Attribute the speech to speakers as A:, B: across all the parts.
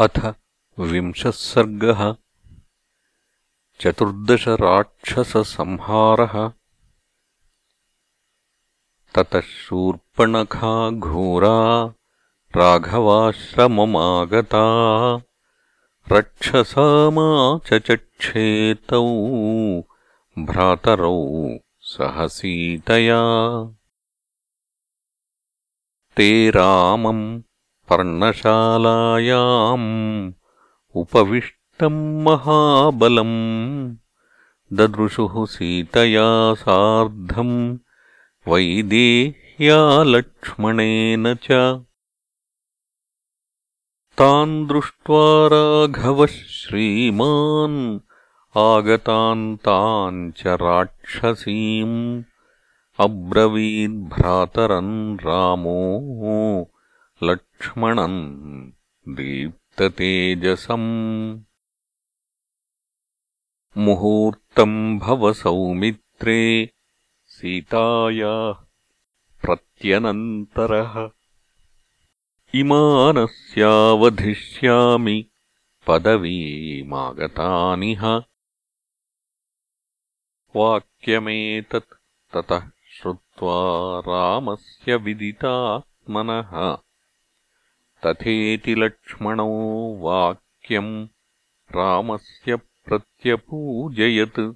A: अथ विंशः सर्गः। चतुर्दशराक्षससंहारः ततः शूर्पणखा घोरा राघवाश्रममागता। रक्षसामा चचक्षेतौ भ्रातरौ सहसीतया। ते रामम् पर्णशालायाम् उपविष्टम् महाबलम् ददृशुः सीतया सार्धम् वैदेह्या लक्ष्मणेन च तान् दृष्ट्वा राघवः श्रीमान् आगतान् तान् च राक्षसीम् अब्रवीद्भ्रातरम् रामो लक्ष्मणम् दीप्ततेजसम्। मुहूर्तम् भव सौमित्रे सीतायाः प्रत्यनन्तरः। इमानस्यावधिष्यामि पदवीमागतानिह। वाक्यमेतत् ततः श्रुत्वा रामस्य विदितात्मनः तथेति लक्ष्मणो वाक्यम् रामस्य प्रत्यपूजयत्।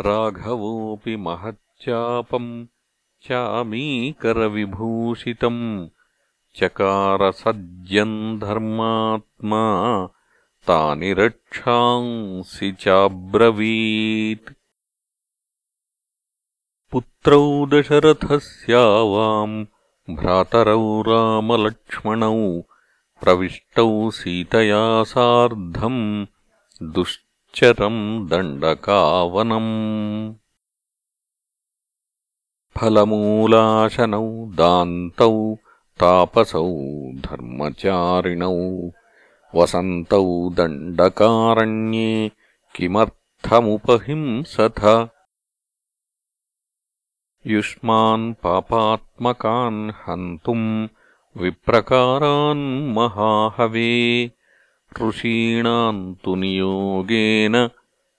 A: राघवोऽपि महच्चापम् चामीकरविभूषितम् चकारसज्जम् धर्मात्मा तानि रक्षांसि चाब्रवीत्। पुत्रौ दशरथस्यावाम् भ्रातरौ रामलक्ष्मणौ प्रविष्टौ सीतया सार्धम् दुश्चरम् दण्डकावनम्। फलमूलाशनौ दान्तौ तापसौ धर्मचारिणौ वसन्तौ दण्डकारण्ये किमर्थमुपहिंसथ युष्मान् पापात्मकान् हन्तुम् विप्रकारान् महाहवे। ऋषीणाम् तु नियोगेन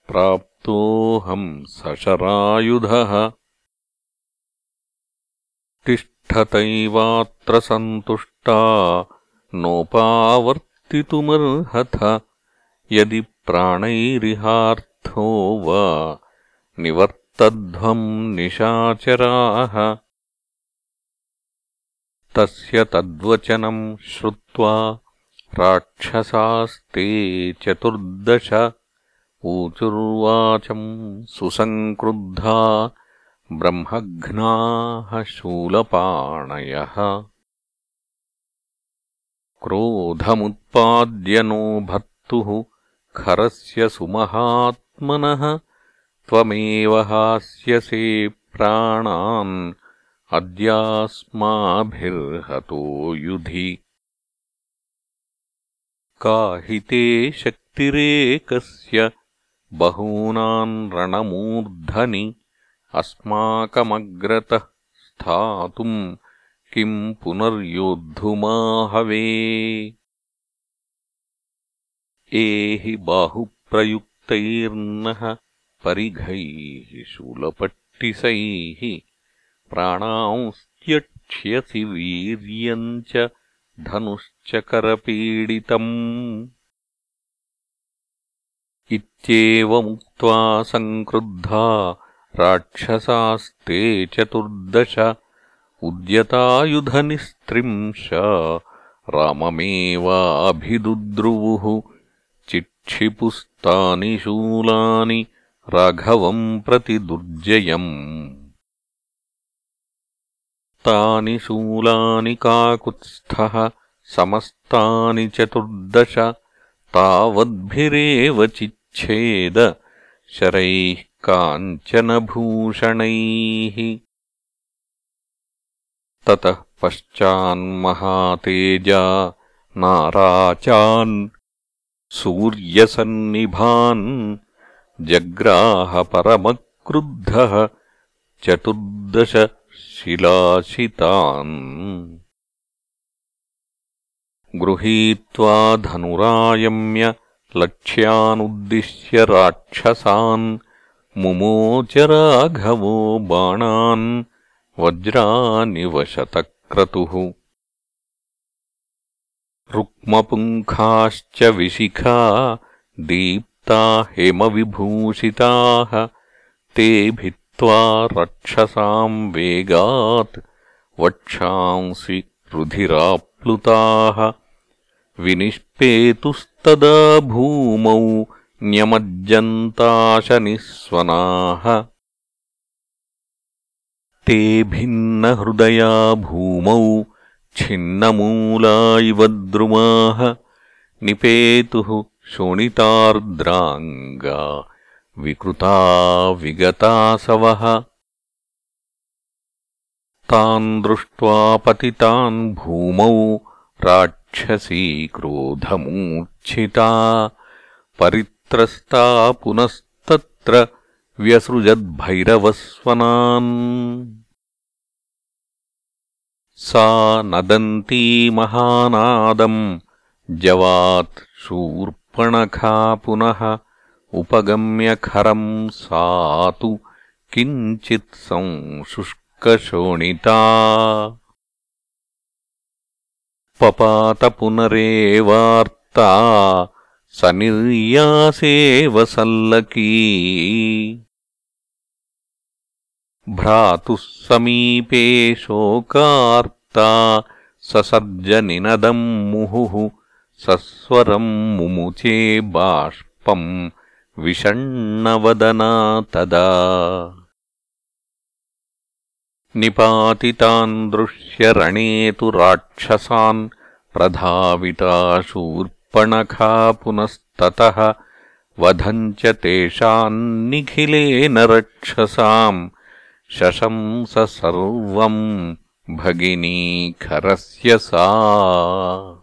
A: प्राप्तोऽहम् सशरायुधः। तिष्ठतैवात्र सन्तुष्टा नोपावर्तितुमर्हथ। यदि प्राणैरिहार्थो वा निवर् तध्वम् निशाचराः। तस्य तद्वचनम् श्रुत्वा राक्षसास्ते चतुर्दश। ऊचुर्वाचम् सुसङ्क्रुद्धा ब्रह्मघ्नाः शूलपाणयः। क्रोधमुत्पाद्य नो भर्तुः खरस्य सुमहात्मनः त्वमेव हास्यसे प्राणान् अद्यास्माभिर्हतो युधि। का हि ते शक्तिरेकस्य बहूनाम् रणमूर्धनि अस्माकमग्रतः स्थातुम् किम् पुनर्योद्धुमाहवे। एहि बाहुप्रयुक्तैर्नः परिघैः शूलपट्टिसैः प्राणांस्त्यक्ष्यसि वीर्यम् च धनुश्चकरपीडितम् इत्येवमुक्त्वा सङ्क्रुद्धा राक्षसास्ते चतुर्दश उद्यतायुधनिस्त्रिंश राममेवाभिदुद्रुवुः चिक्षिपुस्तानि शूलानि राघवम् प्रति दुर्जयम् तानि शूलानि काकुत्स्थः समस्तानि चतुर्दश तावद्भिरेव चिच्छेद शरैः काञ्चनभूषणैः। ततः पश्चान्महातेजा नाराचान् सूर्यसन्निभान् जग्राहपरमक्रुद्धः चतुर्दश शिलाशितान्। गृहीत्वा धनुरायम्य लक्ष्यानुद्दिश्य राक्षसान् मुमोच राघवो बाणान् वज्रानिवशतक्रतुः। रुक्मपुङ्खाश्च विशिखा दीप्ता हेमविभूषिताः। ते भित्त्वा रक्षसाम् वेगात् वक्षांसि रुधिराप्लुताः। विनिष्पेतुस्तदा भूमौ न्यमज्जन्ताशनिःस्वनाः। ते भिन्नहृदया भूमौ छिन्नमूला इव द्रुमाः निपेतुः शोणितार्द्राङ्गा विकृता विगतासवः तान् दृष्ट्वा पतितान् भूमौ राक्षसी क्रोधमूर्च्छिता परित्रस्ता पुनस्तत्र व्यसृजद्भैरवस्वनान् सा नदन्ती महानादम् जवात् शूर्पणखा पुनः उपगम्य खरम् सा तु किञ्चित् संशुष्कशोणिता। पपातपुनरेवार्ता स निर्यासेव सल्लकी। भ्रातुः समीपे शोकार्ता ससर्जनिनदम् मुहुः सस्वरम् मुमुचे बाष्पम् विषण्णवदना तदा। निपातितान् दृश्य रणे तु राक्षसान् प्रधाविता शूर्पणखा पुनस्ततः वधम् च तेषान्निखिलेन रक्षसाम् शशंस सर्वम् भगिनी खरस्य सा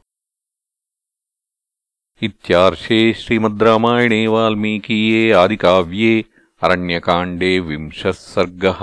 A: इत्यार्षे श्रीमद्रामायणे वाल्मीकीये आदिकाव्ये अरण्यकाण्डे विंशः सर्गः